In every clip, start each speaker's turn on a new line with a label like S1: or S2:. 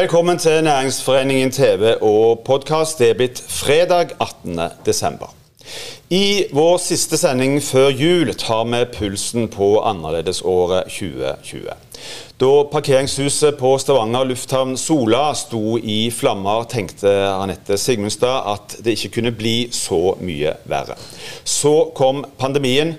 S1: Velkommen til Næringsforeningen TV og podkast. Det er blitt fredag 18. desember. I vår siste sending før jul tar vi pulsen på annerledesåret 2020. Da parkeringshuset på Stavanger lufthavn Sola sto i flammer, tenkte Anette Sigmundstad at det ikke kunne bli så mye verre. Så kom pandemien.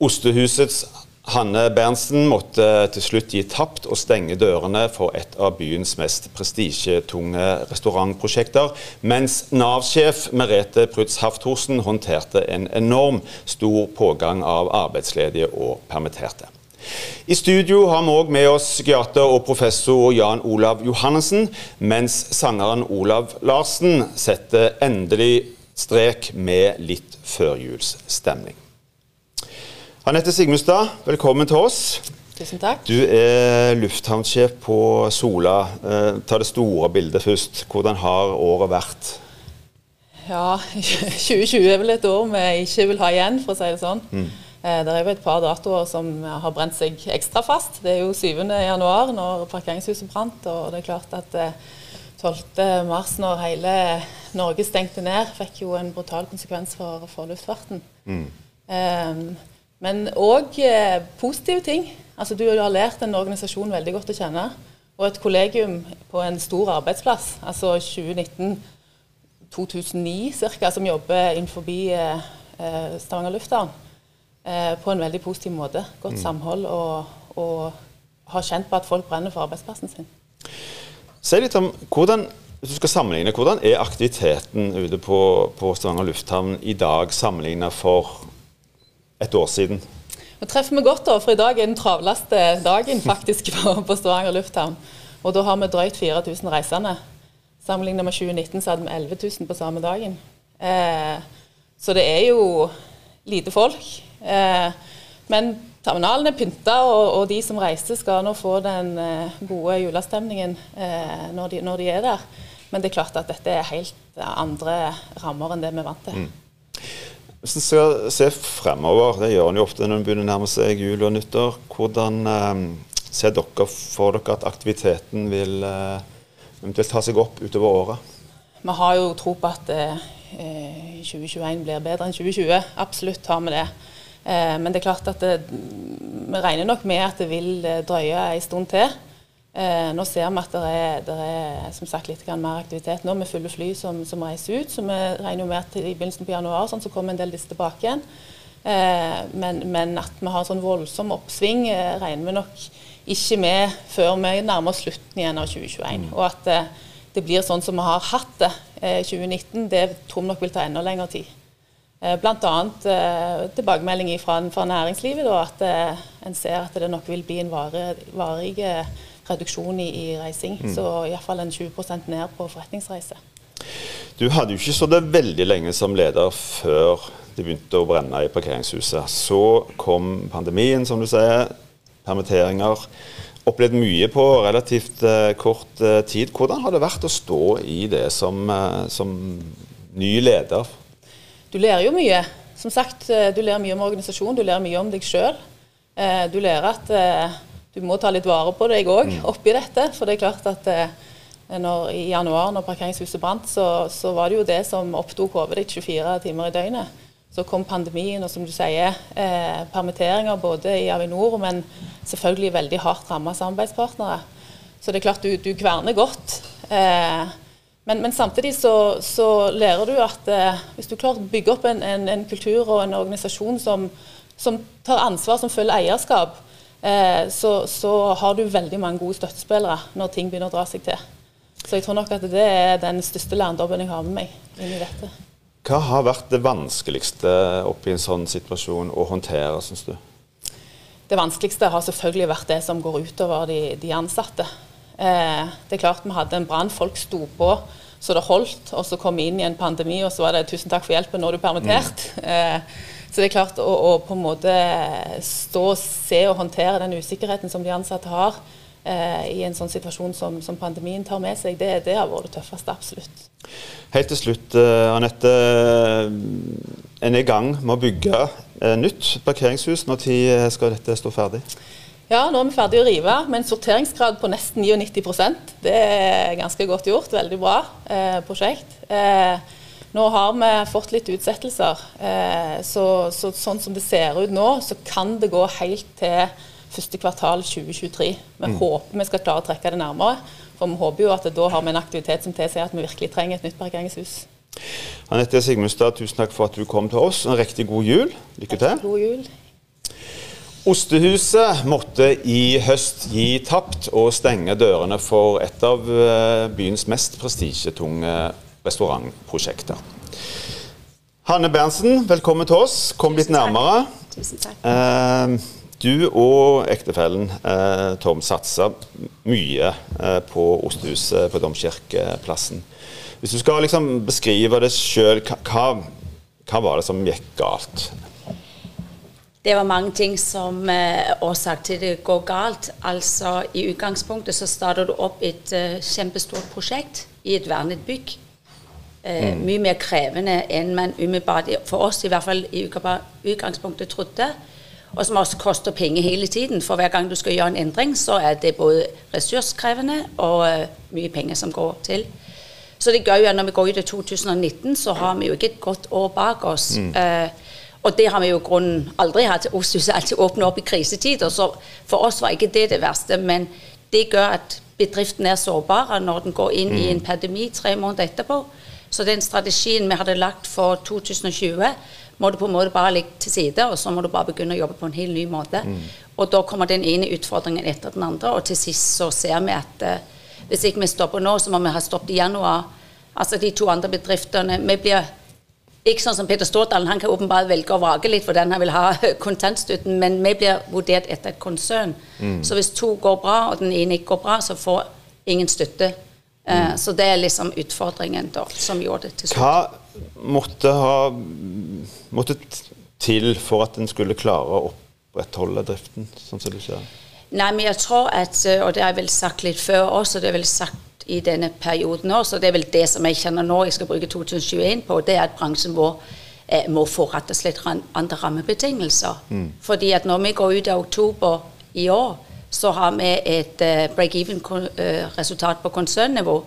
S1: Ostehusets Hanne Berntsen måtte til slutt gi tapt og stenge dørene for et av byens mest prestisjetunge restaurantprosjekter, mens Nav-sjef Merete Prytz Hafthorsen håndterte en enorm stor pågang av arbeidsledige og permitterte. I studio har vi òg med oss psykiater og professor Jan Olav Johannessen, mens sangeren Olav Larsen setter endelig strek med litt førjulsstemning. Anette Sigmundstad, velkommen til oss.
S2: Tusen takk.
S1: Du er lufthavnsjef på Sola. Eh, ta det store bildet først. Hvordan har året vært?
S2: Ja, 2020 er vel et år vi ikke vil ha igjen, for å si det sånn. Mm. Eh, det er jo et par datoer som har brent seg ekstra fast. Det er jo 7. januar når parkeringshuset brant. Og det er klart at 12. Eh, mars når hele Norge stengte ned, fikk jo en brutal konsekvens for, for luftfarten. Mm. Um, men òg eh, positive ting. Altså, du har lært en organisasjon veldig godt å kjenne. Og et kollegium på en stor arbeidsplass, altså 2019-2009 ca., som jobber innenfor eh, eh, Stavanger lufthavn, eh, på en veldig positiv måte. Godt mm. samhold og, og har kjent på at folk brenner for arbeidsplassen sin.
S1: Si litt om hvordan hvis du skal sammenligne, Hvordan er aktiviteten ute på, på Stavanger lufthavn i dag sammenlignet for et år siden.
S2: Nå treffer vi godt, da, for i dag er den travleste dagen faktisk på, på Stavanger lufthavn. Og da har vi drøyt 4000 reisende. Sammenlignet med 2019 så hadde vi 11 000 på samme dagen. Eh, så det er jo lite folk. Eh, men terminalen er pynta, og, og, de som reiser skal nå få den eh, gode julestemningen eh, når de, når, de, er der. Men det er klart at dette er helt andre rammer enn det vi er vant til. Mm.
S1: Hvis en ser, ser, fremover, det gjør en jo ofte når en begynner å nærme seg jul og nyttår, hvordan eh, ser dere for dere at aktiviteten vil eh, eventuelt ta seg opp utover året?
S2: Vi har jo tro på at eh, 2021 blir bedre enn 2020. Absolutt har vi det. Eh, men det er klart at det, vi regner nok med at det vil eh, drøye en stund til. Eh, nå ser vi at det er, det er som sagt, litt mer aktivitet nå med fulle fly som, som, reiser ut. Så vi regner med at i begynnelsen på januar sånn, så kommer en del disse tilbake igjen. Eh, men, men, at vi har en sånn voldsom oppsving, eh, regner vi nok ikke med før vi nærmer oss slutten igjen av 2021. Mm. Og at eh, det blir sånn som vi har hatt det i 2019, det tror vi nok vil ta enda lengre tid. Eh, Bl.a. Eh, tilbakemelding fra, fra næringslivet, da, at eh, en ser at det nok vil bli en varig, varig reduksjon i, i reising. Mm. Så iallfall en 20% ned på forretningsreise.
S1: Du hadde jo ikke så det veldig lenge som leder før det begynte å brenne i parkeringshuset. Så kom pandemien, som du sier. Permitteringer. Opplevd mye på relativt uh, kort uh, tid. Hvordan har det vært å stå i det som, uh, som ny leder?
S2: Du lærer jo mye. Som sagt, du lærer mye om organisasjon, du lærer mye om deg sjøl. Du lærer at du må ta litt vare på deg òg mm. oppi dette. For det er klart at eh, når, i januar, når parkeringshuset brant, så, så, var det jo det som opptok hodet ditt 24 timer i døgnet. Så kom pandemien og som du sier, eh, permitteringer både i Avinor, men selvfølgelig veldig hardt ramma samarbeidspartnere. Så det er klart du, du kverner godt. Eh, men, men, samtidig så, så, lærer du at eh, hvis du klarer å bygge opp en, en, en kultur og en organisasjon som, som tar ansvar, som følger eierskap, så, så, har du veldig mange gode støttespillere når ting begynner å dra seg til. Så jeg tror nok at det er den største lærdommen jeg har med meg inn i dette.
S1: Hva har vært det vanskeligste oppi en sånn situasjon å håndtere, syns du?
S2: Det vanskeligste har selvfølgelig vært det som går utover de, de ansatte. Eh, det er klart vi hadde en brann, folk sto på så det holdt, og så kom vi inn i en pandemi, og så var det 'tusen takk for hjelpen, nå er du permittert'. Mm. Eh, så det er klart å, å, på en måte stå og se og håndtere den usikkerheten som de ansatte har eh, i en sånn situasjon som, som, pandemien tar med seg, det, det har vært det tøffeste, absolutt.
S1: Helt til slutt, uh, Anette. En er i gang med å bygge uh, nytt parkeringshus. Når skal dette stå ferdig?
S2: Ja, nå er vi ferdig å rive med en sorteringsgrad på nesten 99% Det er ganske godt gjort. Veldig bra eh, prosjekt. Eh, nå har vi fått litt utsettelser. Eh, så, så, sånn som det ser ut nå, så kan det gå helt til første kvartal 2023. Vi mm. håper vi skal klare å trekke det nærmere. For vi håper jo at da har vi en aktivitet som tilsier at vi virkelig trenger et nytt parkeringshus.
S1: Anette Sigmundstad, tusen takk for at du kom til oss. En riktig god jul. Lykke til.
S2: Riktig god jul.
S1: Ostehuset måtte i høst gi tapt og stenge dørene for et av eh, byens mest prestisjetunge restaurantprosjekter. Hanne Berntsen, velkommen til oss. Kom litt nærmere.
S3: Tusen takk.
S1: Eh, du og ektefellen eh, Tom satser mye på Ostehuset på Domkirkeplassen. Hvis du skal liksom beskrive det sjøl, hva, hva var det som gikk galt?
S3: Det var mange ting som uh, årsak til det går galt. Altså I utgangspunktet så starter du opp et eh, kjempestort prosjekt i et vernet bygg. Uh, mm. Mye mer krevende enn man umiddelbart, for oss i hvert fall i utgangspunktet, trodde. Og som også koster penger hele tiden. For hver gang du skal gjøre en endring, så er det både ressurskrevende og uh, mye penger som går til. Så det gjør jo at når vi går ut i 2019, så har vi jo ikke et godt år bak oss. Mm. Uh, og det har vi jo grunnen aldri hatt. Osthuset alltid åpner opp i krisetider, så for oss var ikke det det verste. Men det gjør at bedriften er sårbar når den går inn mm. i en pandemi tre måneder etterpå. Så den strategien vi hadde lagt for 2020, må du på en måte bare ligge til side, og så må du bare begynne å jobbe på en helt ny måte. Mm. Og da kommer den ene utfordringen etter den andre, og til sist så ser vi at uh, hvis ikke vi stopper nå, så må vi ha stoppet i januar. Altså de to andre bedriftene Vi blir ikke sånn som Peter Stordalen, han kan åpenbart velge og vrake litt hvordan han vil ha kontantstøtten, men vi blir vurdert etter et konsern. Mm. Så hvis to går bra, og den ene ikke går bra, så får ingen støtte. Eh, mm. Så det er liksom utfordringen da, som gjorde det til slutt.
S1: Hva måtte ha måtte til for at en skulle klare å opprettholde driften, sånn som du ser?
S3: Nei, men jeg tror at, eh, og det har jeg vel sagt litt før også, det er vel sagt i denne perioden også, og det er vel det som jeg kjenner nå jeg skal bruke 2021 på, det er at bransjen vår eh, må få rett og slett andre rammebetingelser. Mm. Fordi at når vi går ut av oktober i år, så har vi et uh, break-even-resultat uh, på konsernnivå.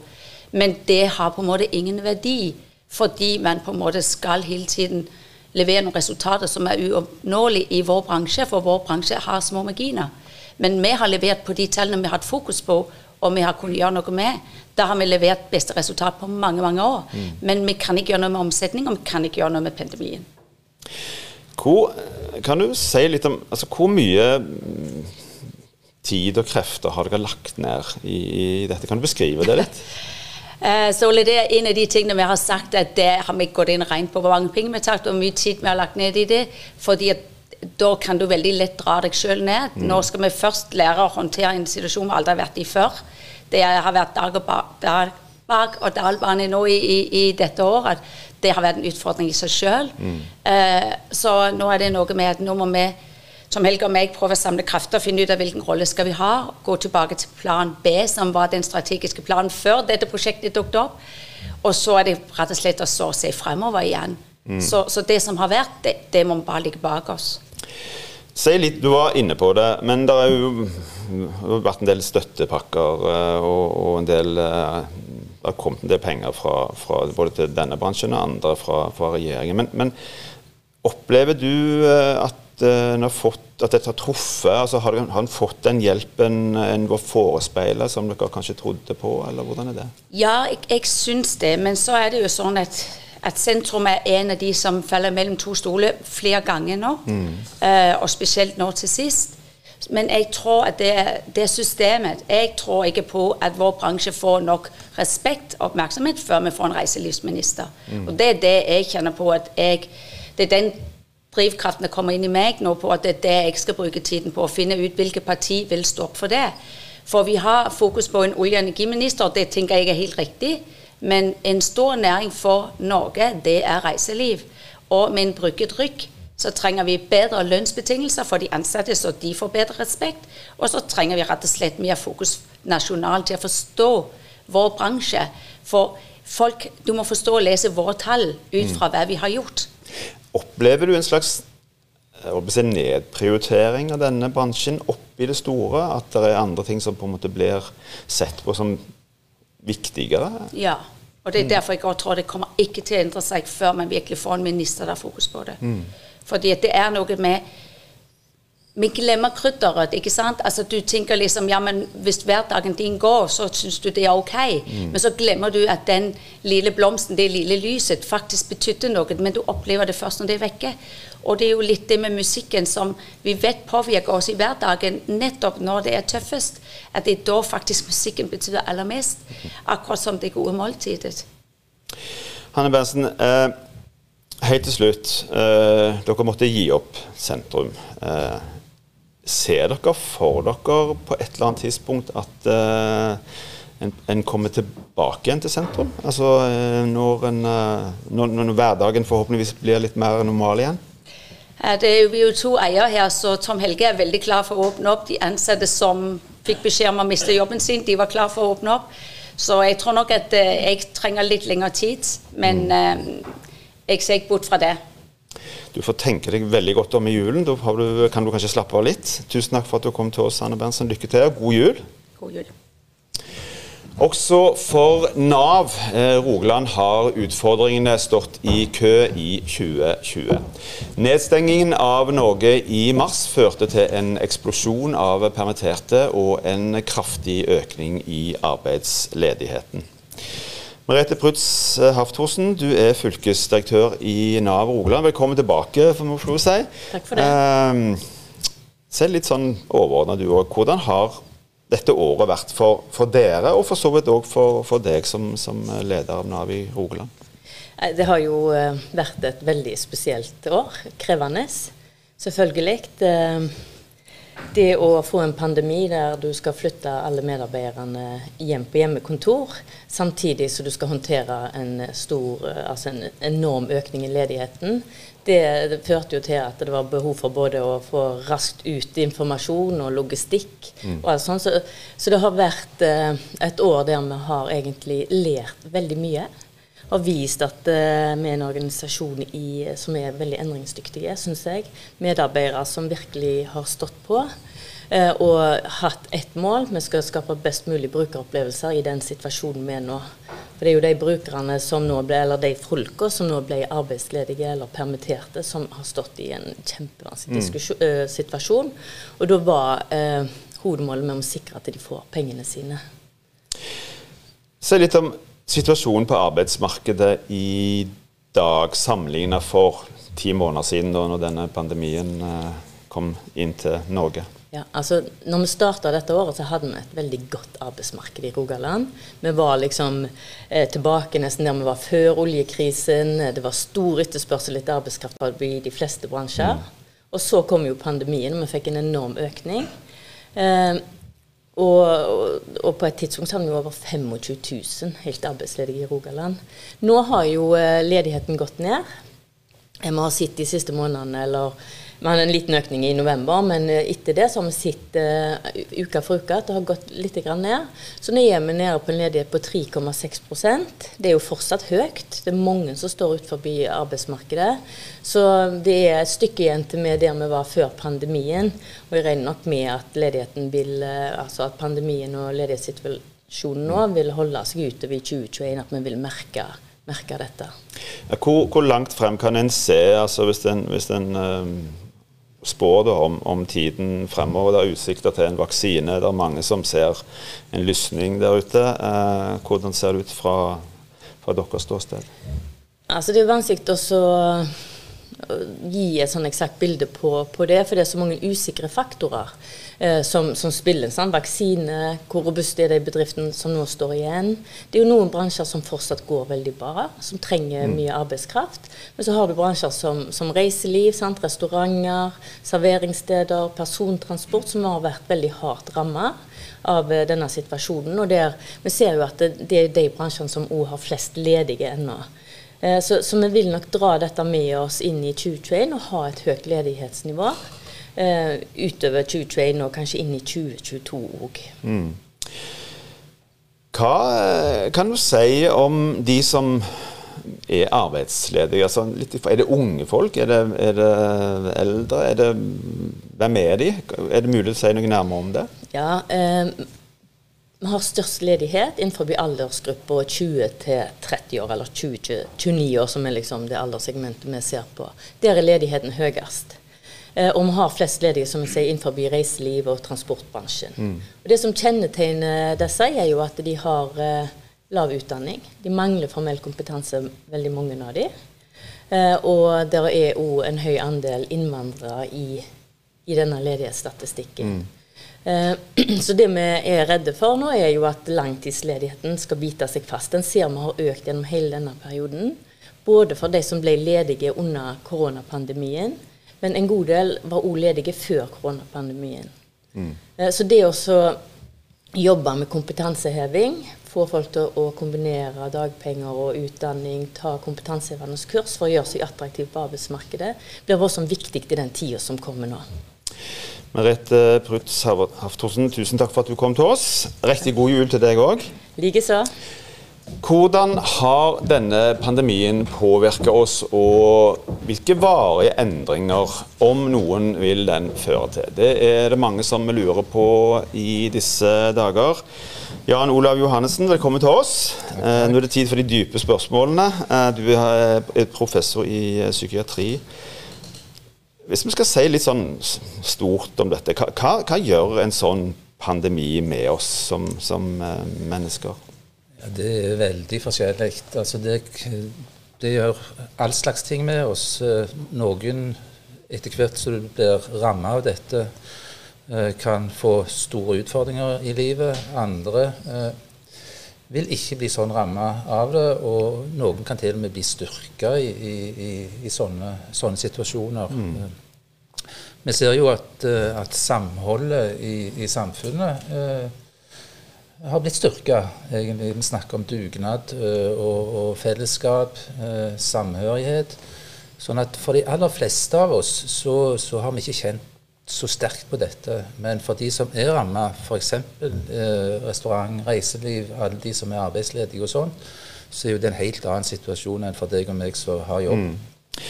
S3: Men det har på en måte ingen verdi, fordi man på en måte skal hele tiden levere noen resultater som er uoppnåelige i vår bransje, for vår bransje har små marginer. Men vi har levert på de tallene vi har hatt fokus på, og vi har kunnet gjøre noe med. Da har vi levert beste resultat på mange mange år. Mm. Men vi kan ikke gjøre noe med omsetning, og vi kan ikke gjøre noe med pandemien.
S1: Hvor, kan du si litt om altså, hvor mye tid og krefter har dere lagt ned i, i dette? Kan du beskrive det litt?
S3: Uh, så det er en av de tingene vi har sagt, at det har vi gått inn og regnet på hvor mange penger vi har tatt, og mye tid vi har lagt ned i det. fordi at da kan du veldig lett dra deg sjøl ned. Mm. Nå skal vi først lære å håndtere en situasjon vi aldri har vært i før. Det har vært dag og, dag, bak og dalbane nå i, i, i, dette året. Det har vært en utfordring i seg sjøl. Mm. Eh, så nå er det noe med at nå må vi som Helge og meg prøver å samle krefter og finne ut av hvilken rolle skal vi ha. Gå tilbake til plan B, som var den strategiske planen før dette prosjektet dukket opp. Og så er det rett og slett å se fremover igjen. Mm. Så, så, det som har vært, det, det må vi bare ligge bak oss.
S1: Si litt, Du var inne på det, men det har jo vært en del støttepakker eh, og, og en del eh, Det har kommet en del penger fra, fra både til denne bransjen og andre fra, fra regjeringen. Men, men, opplever du eh, at en har fått, at dette har truffet? altså Har han fått den hjelpen en var forespeila, som dere kanskje trodde på, eller hvordan er det?
S3: Ja, jeg, jeg syns det, men så er det jo sånn at at sentrum er en av de som faller mellom to stoler flere ganger nå. Mm. Uh, og spesielt nå til sist. Men jeg tror at det, det er systemet. Jeg tror ikke på at vår bransje får nok respekt og oppmerksomhet før vi får en reiselivsminister. Mm. Og det er det jeg kjenner på at jeg Det er den drivkraften som kommer inn i meg nå på at det er det jeg skal bruke tiden på. Å finne ut hvilke parti vil stå opp for det. For vi har fokus på en olje- og energiminister, og det tenker jeg er helt riktig. Men en stor næring for Norge, det er reiseliv. Og med en brukket rykk så trenger vi bedre lønnsbetingelser for de ansatte, så de får bedre respekt. Og så trenger vi rett og slett mer fokus nasjonalt til å forstå vår bransje. For folk, du må forstå og lese våre tall ut fra hva vi har gjort.
S1: Opplever du en slags nedprioritering av denne bransjen? oppi det store? At det er andre ting som på en måte blir sett på som viktigere?
S3: Ja. Og det er derfor jeg tror det kommer ikke til å endre seg før man virkelig får en minister der fokus på det. Mm. Fordi det er noe med vi glemmer krydderet. ikke sant? Altså Du tenker liksom ja, men hvis hverdagen din går, så syns du det er ok. Mm. Men så glemmer du at den lille blomsten, det lille lyset, faktisk betydde noe. Men du opplever det først når det er vekke. Og det er jo litt det med musikken som vi vet påvirker oss i hverdagen, nettopp når det er tøffest. At det er da faktisk musikken betyr aller mest. Akkurat som det gode måltidet.
S1: Hanne Berntsen, eh, helt til slutt. Eh, dere måtte gi opp sentrum. Eh, Ser dere for dere på et eller annet tidspunkt at uh, en, en, kommer tilbake igjen til sentrum? Altså uh, når, en, uh, når, når, hverdagen forhåpentligvis blir litt mer normal igjen?
S3: Det er jo, vi er jo to eiere her, så Tom Helge er veldig klar for å åpne opp. De ansatte som fikk beskjed om å miste jobben sin, de var klar for å åpne opp. Så jeg tror nok at jeg trenger litt lengre tid. Men mm. jeg ser ikke bort fra det.
S1: Du får tenke deg veldig godt om i julen. Da du, kan du kanskje slappe av litt. Tusen takk for at du kom til oss, Anne Berntsen. Lykke til. God jul.
S3: God jul.
S1: Også for Nav eh, Rogaland har utfordringene stått i kø i 2020. Nedstengingen av Norge i mars førte til en eksplosjon av permitterte og en kraftig økning i arbeidsledigheten. Merete Prutz eh, Hafthorsen, du er fylkesdirektør i Nav Rogaland. Velkommen tilbake, får vi si.
S4: Takk for det. Eh,
S1: selv litt sånn overordna du òg. Hvordan har dette året vært for, for dere, og for så vidt òg for, for, deg som, som, leder av Nav i Rogaland?
S4: Det har jo eh, vært et veldig spesielt år. Krevende, selvfølgelig. Eh, det å få en pandemi der du skal flytte alle medarbeiderne hjem på hjemmekontor, samtidig som du skal håndtere en stor, altså en enorm økning i ledigheten, det, det, førte jo til at det var behov for både å få raskt ut informasjon og logistikk. Mm. og alt sånt. Så, så, det har vært eh, et år der vi har egentlig lært veldig mye har vist at uh, vi er en organisasjon i, som er veldig endringsdyktige, syns jeg. Medarbeidere som virkelig har stått på. Uh, og hatt ett mål. Vi skal skape best mulig brukeropplevelser i den situasjonen vi er nå. For det er jo de brukerne som nå ble, eller de folka som nå ble arbeidsledige eller permitterte, som har stått i en kjempevanskelig mm. uh, situasjon. Og da var hovedmålet med å sikre at de får pengene sine.
S1: Se litt om situasjonen på arbeidsmarkedet i dag sammenlignet for ti måneder siden, da når denne pandemien eh, kom inn til Norge?
S4: Ja, altså når vi starta dette året, så hadde vi et veldig godt arbeidsmarked i Rogaland. Vi var liksom eh, tilbake nesten der vi var før oljekrisen. Det var stor etterspørsel etter arbeidskraft i de fleste bransjer. Mm. Og så kom jo pandemien, og vi fikk en enorm økning. Eh, og, og, og, på et tidspunkt hadde vi over 25 000 helt arbeidsledige i Rogaland. Nå har jo eh, ledigheten gått ned. Vi har sett de siste månedene, eller vi hadde en liten økning i november, men eh, etter det så har vi sett uh, uke for uke at det har gått litt ned. Så nå er vi nede på en ledighet på 3,6% Det er jo fortsatt høyt. Det er mange som står utenfor arbeidsmarkedet. Så det er et stykke igjen til vi der vi var før pandemien. Og jeg regner nok med at vil, uh, altså at pandemien og ledighetssituasjonen nå vil holde seg utover i 2021, at vi vil merke dette.
S1: Hvor, hvor, langt frem kan en se, altså hvis en, spår om, om, tiden fremover. Det er utsikter til en vaksine. Det er mange som ser en lysning der ute. Eh, hvordan ser det ut fra, fra deres ståsted?
S4: Altså, det er vanskelig å gi et sånn eksakt bilde på, på, det, for det er så mange usikre faktorer eh, som, som, spiller. Sant? Vaksine, hvor robust er de bedriftene som nå står igjen. Det er jo noen bransjer som fortsatt går veldig bra, som trenger mm. mye arbeidskraft. Men så har du bransjer som, som reiseliv, sant? restauranter, serveringssteder, persontransport, som har vært veldig hardt ramma av eh, denne situasjonen. Og der, vi ser jo at det, det er de bransjene som òg har flest ledige ennå. Eh, så, så, vi vil nok dra dette med oss inn i 2021 og ha et høyt ledighetsnivå. Uh, utover 2021 og kanskje inn i 2022 òg. Mm.
S1: Hva eh, kan du si om de som er arbeidsledige? Altså, er det unge folk? Er det, er det eldre? Er det hvem er de? Er det mulig å si noe nærmere om det?
S4: Ja, eh, vi har størst ledighet innenfor aldersgruppa 20 til 30 år, eller 20, 29 år, som er liksom det alderssegmentet vi ser på. Der er ledigheten høyest. Eh, og vi har flest ledige som vi sier, innenfor reiseliv og transportbransjen. Mm. Og Det som kjennetegner disse, er jo at de har eh, lav utdanning. De mangler formell kompetanse, veldig mange av de. Eh, og det er òg en høy andel innvandrere i, i denne ledighetsstatistikken. Mm. Så det vi er redde for nå, er jo at langtidsledigheten skal bite seg fast. Den ser vi har økt gjennom hele denne perioden. Både for de som ble ledige under koronapandemien, men en god del var òg ledige før koronapandemien. Mm. Eh, så det å jobbe med kompetanseheving, få folk til å kombinere dagpenger og utdanning, ta kompetansehevende kurs for å gjøre seg attraktiv på arbeidsmarkedet, blir også viktig i den tida som kommer nå.
S1: Merete Prutz Haftorsen, tusen takk for at du kom til oss. Riktig god jul til deg òg.
S4: Likeså.
S1: Hvordan har denne pandemien påvirket oss, og hvilke varige endringer, om noen, vil den føre til? Det er det mange som lurer på i disse dager. Jan Olav Johannessen, velkommen til oss. Eh, nå er det tid for de dype spørsmålene. Eh, du er professor i psykiatri. Hvis vi skal si litt sånn stort om dette, hva, hva gjør en sånn pandemi med oss som, som mennesker?
S5: Ja, det er veldig forskjellig. Altså det, det, gjør all slags ting med oss. Eh, noen, etter hvert som du blir ramma av dette, uh, kan få store utfordringer i livet. Andre uh, vil ikke bli sånn ramma av det, og noen kan til og med bli styrka i, i, i, sånne, sånne, situasjoner. Mm. Vi ser jo at, eh, at samholdet i, i samfunnet eh, har blitt styrka. Vi snakker om dugnad og, og, fellesskap, samhørighet. Sånn at for de aller fleste av oss så, så har vi ikke kjent så sterkt på dette. Men for de som er ramma, f.eks. Eh, restaurant, reiseliv, alle de som er arbeidsledige og sånn, så er jo det en helt annen situasjon enn for deg og meg som har jobb. Mm.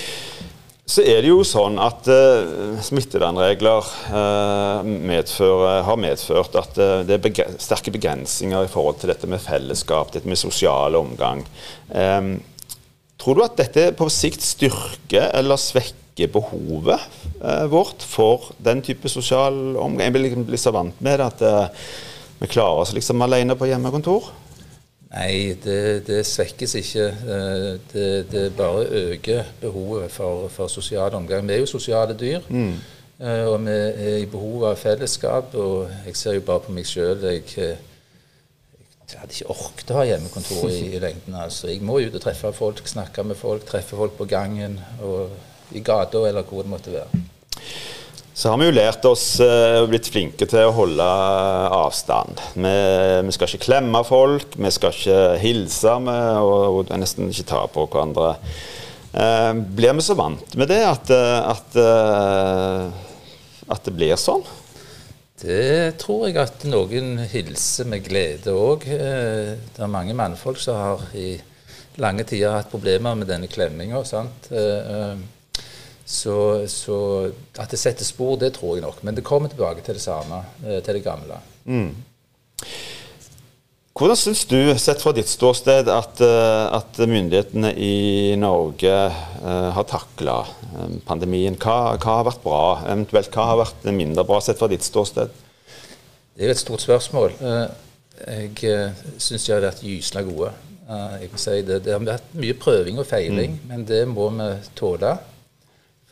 S1: Så er det jo sånn at uh, smittevernregler uh, medfører, har medført at uh, det er beg sterke begrensninger i forhold til dette med fellesskap, dette med sosial omgang. Um, tror du at dette på sikt styrker eller svekker behovet vårt for den type sosial omgang? Jeg blir liksom vant med det at vi klarer oss liksom alene på hjemmekontor.
S5: Nei, det, det, svekkes ikke. Eh, det, det, bare øker behovet for, for sosial omgang. Vi er jo sosiale dyr. Mm. Eh, og vi er i behov av fellesskap. Og jeg ser jo bare på meg sjøl. Jeg, jeg, hadde ikke orket å ha hjemmekontor i, i, lengden. altså. Jeg må ut og treffe folk, snakke med folk, treffe folk på gangen og i gata eller hvor det måtte være.
S1: Så har vi jo lært oss eh, og blitt flinke til å holde avstand. Vi, vi, skal ikke klemme folk, vi skal ikke hilse med, og, og, nesten ikke ta på hverandre. Eh, blir vi så vant med det at, eh, at, eh, at, det blir sånn?
S5: Det tror jeg at noen hilser med glede òg. Det er mange mannfolk som har i lange tider hatt problemer med denne klemminga. Så, så, at det setter spor, det tror jeg nok. Men det kommer tilbake til det samme, eh, til det gamle. Mm.
S1: Hvordan syns du, sett fra ditt ståsted, at, eh, at myndighetene i Norge uh, har takla pandemien? Hva, hva, har vært bra, eventuelt hva har vært mindre bra, sett fra ditt ståsted?
S5: Det er jo et stort spørsmål. Uh, jeg uh, syns de har vært gysla gode. jeg kan si det. det har vært mye prøving og feiling, mm. men det må vi tåle.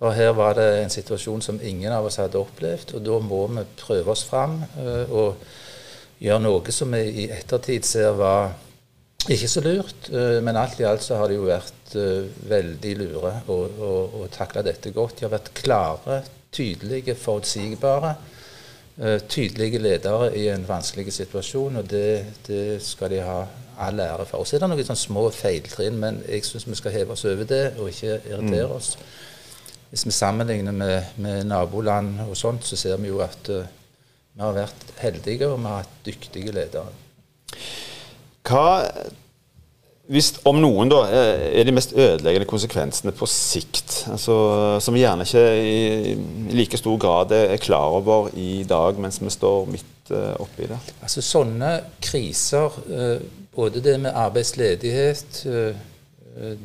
S5: For her var det en situasjon som ingen av oss hadde opplevd, og da må vi prøve oss fram uh, og gjøre noe som vi i ettertid ser var ikke så lurt. Uh, men alt i alt så har det jo vært uh, veldig lure å, og, og takle dette godt. De har vært klare, tydelige, forutsigbare. tydelige ledere i en vanskelig situasjon, og det, det skal de ha all ære for. Så er det noen små feiltrinn, men jeg syns vi skal heve oss over det og ikke irritere mm. Hvis vi sammenligner med, med, naboland og sånt, så ser vi jo at uh, vi har vært heldige, og vi har hatt dyktige ledere.
S1: Hva hvis om noen da, er de mest ødeleggende konsekvensene på sikt, altså, som vi gjerne ikke i, i like stor grad er klar over i dag mens vi står midt uh, oppi det?
S5: Altså Sånne kriser, uh, både det med arbeidsledighet,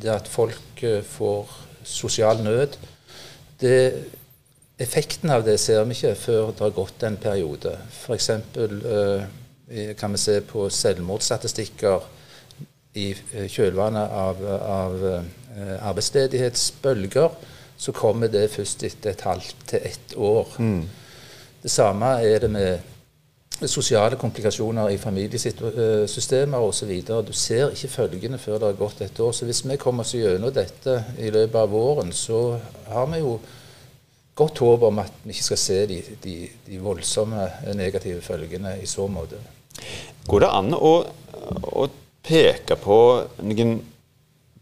S5: det at folk får sosial nød det, Effekten av det ser vi ikke før det har gått en periode. F.eks. kan vi se på selvmordsstatistikker i eh, kjølvannet av, av uh, arbeidsledighetsbølger, så kommer det først etter et halvt til ett år. Mm. Det samme er det med sosiale komplikasjoner i familiesystemer osv. Du ser ikke følgene før det har gått et år. Så hvis vi kommer oss gjennom dette i løpet av våren, så har vi jo godt håp om at vi ikke skal se de, de, de voldsomme negative følgene i så måte.
S1: Går det an å, å peke på noen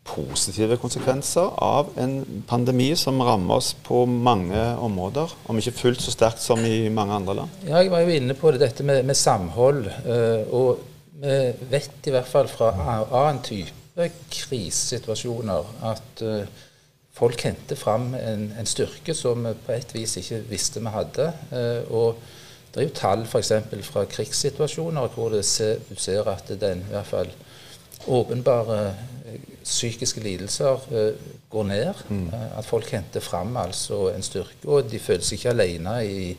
S1: positive konsekvenser av en pandemi som rammer oss på mange områder, om ikke fullt så sterkt som i mange andre land?
S5: Ja, jeg var jo inne på det, dette med, med samhold. Uh, og vi vet i hvert fall fra annen type krisesituasjoner at uh, folk henter fram en, en, styrke som vi på et vis ikke visste vi hadde. Uh, og det er jo tall f.eks. fra krigssituasjoner hvor ser, du ser at den i hvert fall åpenbare eh, psykiske lidelser uh, går ned. Mm. Uh, at folk henter fram altså en styrke. Og de føler seg ikke alene i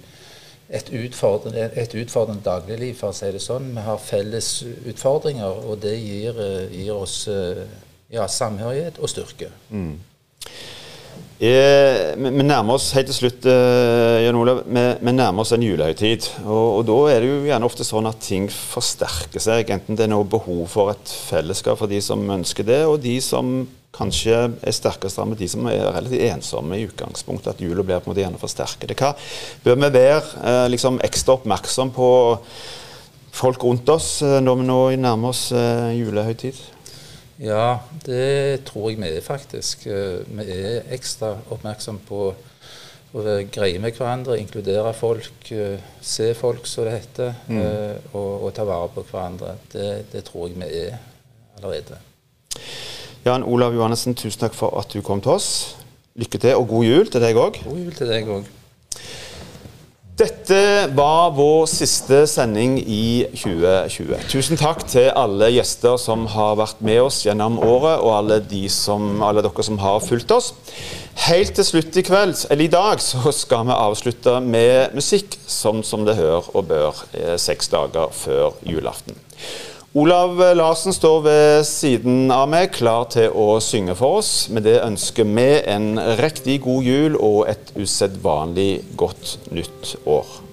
S5: et utfordrende, et utfordrende dagligliv, for å si det sånn. Vi har felles utfordringer, og det gir, uh, gir oss ja, samhørighet og styrke. Mm.
S1: Eh, vi nærmer oss helt til slutt eh, Jan Olav, vi, nærmer oss en julehøytid. Og, og, da er det jo gjerne ofte sånn at ting forsterker seg. Enten det er noe behov for et fellesskap for de som ønsker det, og de som kanskje er sterkest rammet, de som er relativt ensomme i utgangspunktet. At jula blir på en måte gjerne forsterket. Hva bør vi være eh, liksom ekstra oppmerksom på folk rundt oss eh, når vi nå nærmer oss eh, julehøytid?
S5: Ja, det tror jeg vi er faktisk. Eh, vi er ekstra oppmerksom på å være greie med hverandre, inkludere folk, eh, se folk, som det heter, mm. Eh, og, og, ta vare på hverandre. Det, det, tror jeg vi er allerede.
S1: Jan Olav Johannessen, tusen takk for at du kom til oss. Lykke til, og god jul til deg òg.
S5: God jul til deg òg.
S1: Dette var vår siste sending i 2020. Tusen takk til alle gjester som har vært med oss gjennom året, og alle, de som, alle dere som har fulgt oss. Helt til slutt i kveld, eller i dag, så skal vi avslutte med musikk, som, som det hører og bør, eh, seks dager før julaften. Olav Larsen står ved siden av meg, klar til å synge for oss. Med det ønsker vi en riktig god jul og et usedvanlig godt nytt år.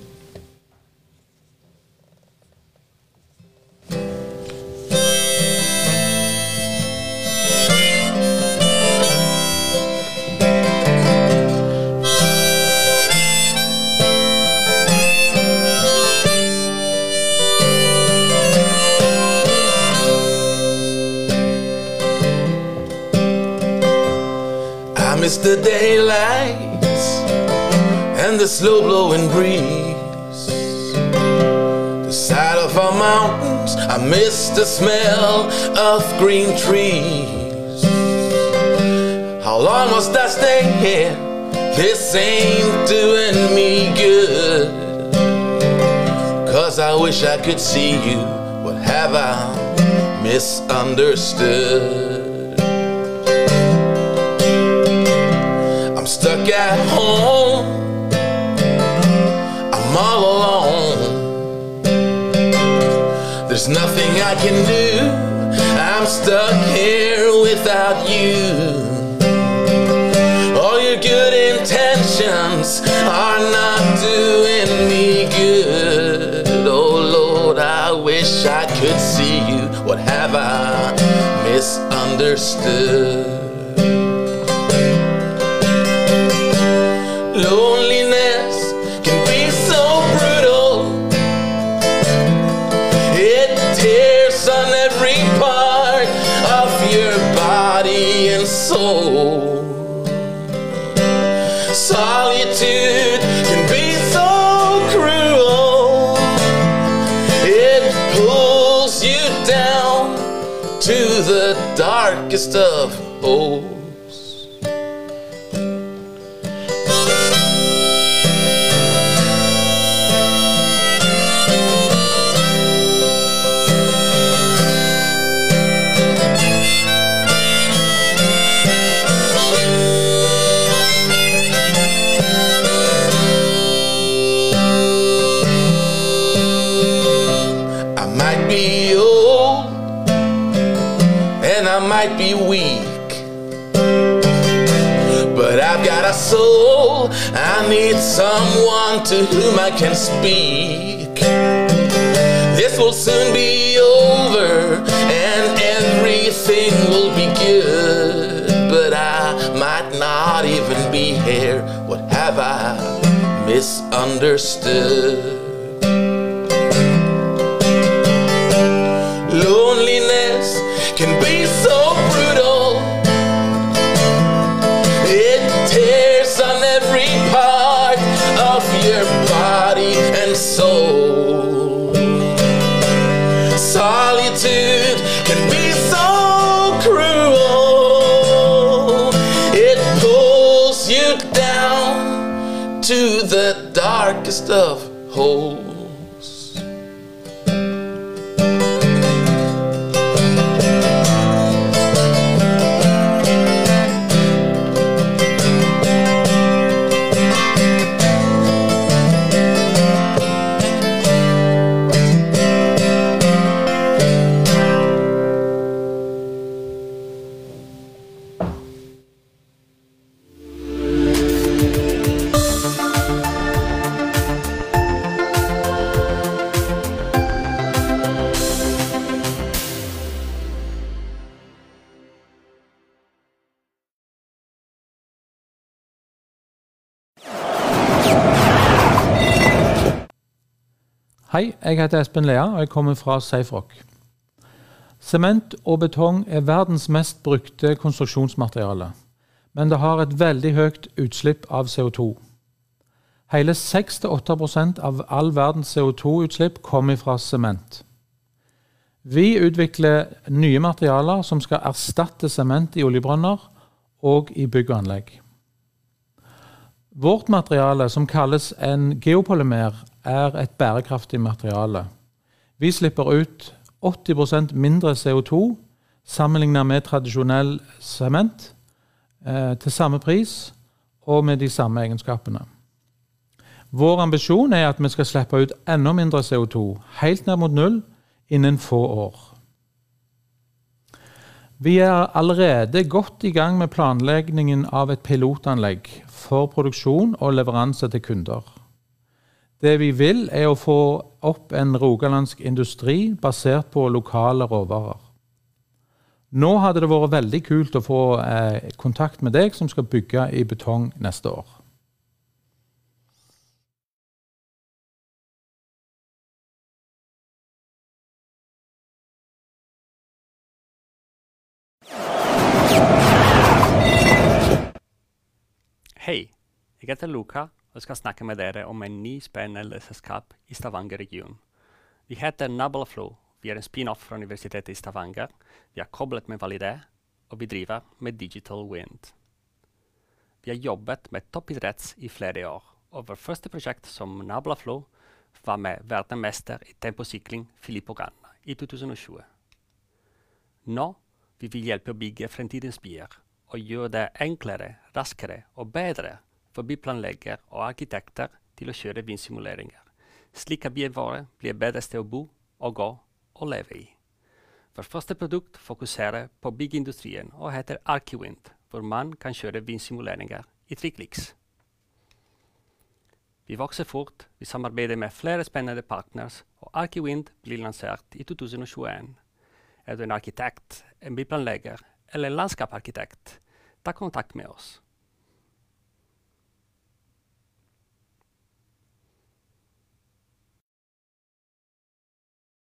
S6: The daylight and the slow blowing breeze. The sight of our mountains, I miss the smell of green trees. How long must I stay here? This ain't doing me good. Cause I wish I could see you. What have I misunderstood? At home. I'm all alone. There's nothing I can do. I'm stuck here without you. All your good intentions are not doing me good. Oh Lord, I wish I could see you. What have I misunderstood? your stuff. Might be weak, but I've got a soul. I need someone to whom I can speak. This will soon be over and everything will be good, but I might not even be here. What have I misunderstood? Loneliness can be so soul.
S7: Hei, jeg heter Espen Lea, og jeg kommer fra SafeRock. Sement og betong er verdens mest brukte konstruksjonsmateriale, men det har et veldig høyt utslipp av CO2. Hele 6-8 av all verdens CO2-utslipp kommer fra sement. Vi utvikler nye materialer som skal erstatte sement i oljebrønner og i bygg og anlegg. Vårt materiale, som kalles en geopolymer, er et bærekraftig materiale. Vi slipper ut 80% mindre CO2 sammenlignet med tradisjonell sement eh, til samme pris og med de samme egenskapene. Vår ambisjon er at vi skal slippe ut enda mindre CO2, helt ned mot null, innen få år. Vi er allerede godt i gang med planleggingen av et pilotanlegg for produksjon og leveranse til kunder. Det vi vil, er å få opp en rogalandsk industri basert på lokale råvarer. Nå hadde det vært veldig kult å få eh, kontakt med deg som skal bygge i betong neste år.
S8: Hei, jeg heter Luca og skal snakke med dere om en ny spennende selskap i Stavanger-regionen. Vi heter Nabalaflow. Vi er en spin-off fra Universitetet i Stavanger. Vi er koblet med Validé, og vi driver med Digital Wind. Vi har jobbet med toppidretts i flere år, og vårt første prosjekt som Nabalaflow var med verdensmester i temposykling Filippo Ganna i 2020. Nå vil vi hjelpe å bygge fremtidens byer og gjøre det enklere, raskere og bedre for byplanlegger og arkitekter til å kjøre vindsimuleringer, slik at byen vår blir bedre sted å bo og gå og leve i. Vårt første produkt fokuserer på byggeindustrien og heter Arkiwind, hvor man kan kjøre vindsimuleringer i tre. Vi vokser fort, vi samarbeider med flere spennende partners, og Arkiwind blir lansert i 2021. Er du en arkitekt, en byplanlegger eller en landskapsarkitekt, ta kontakt med oss.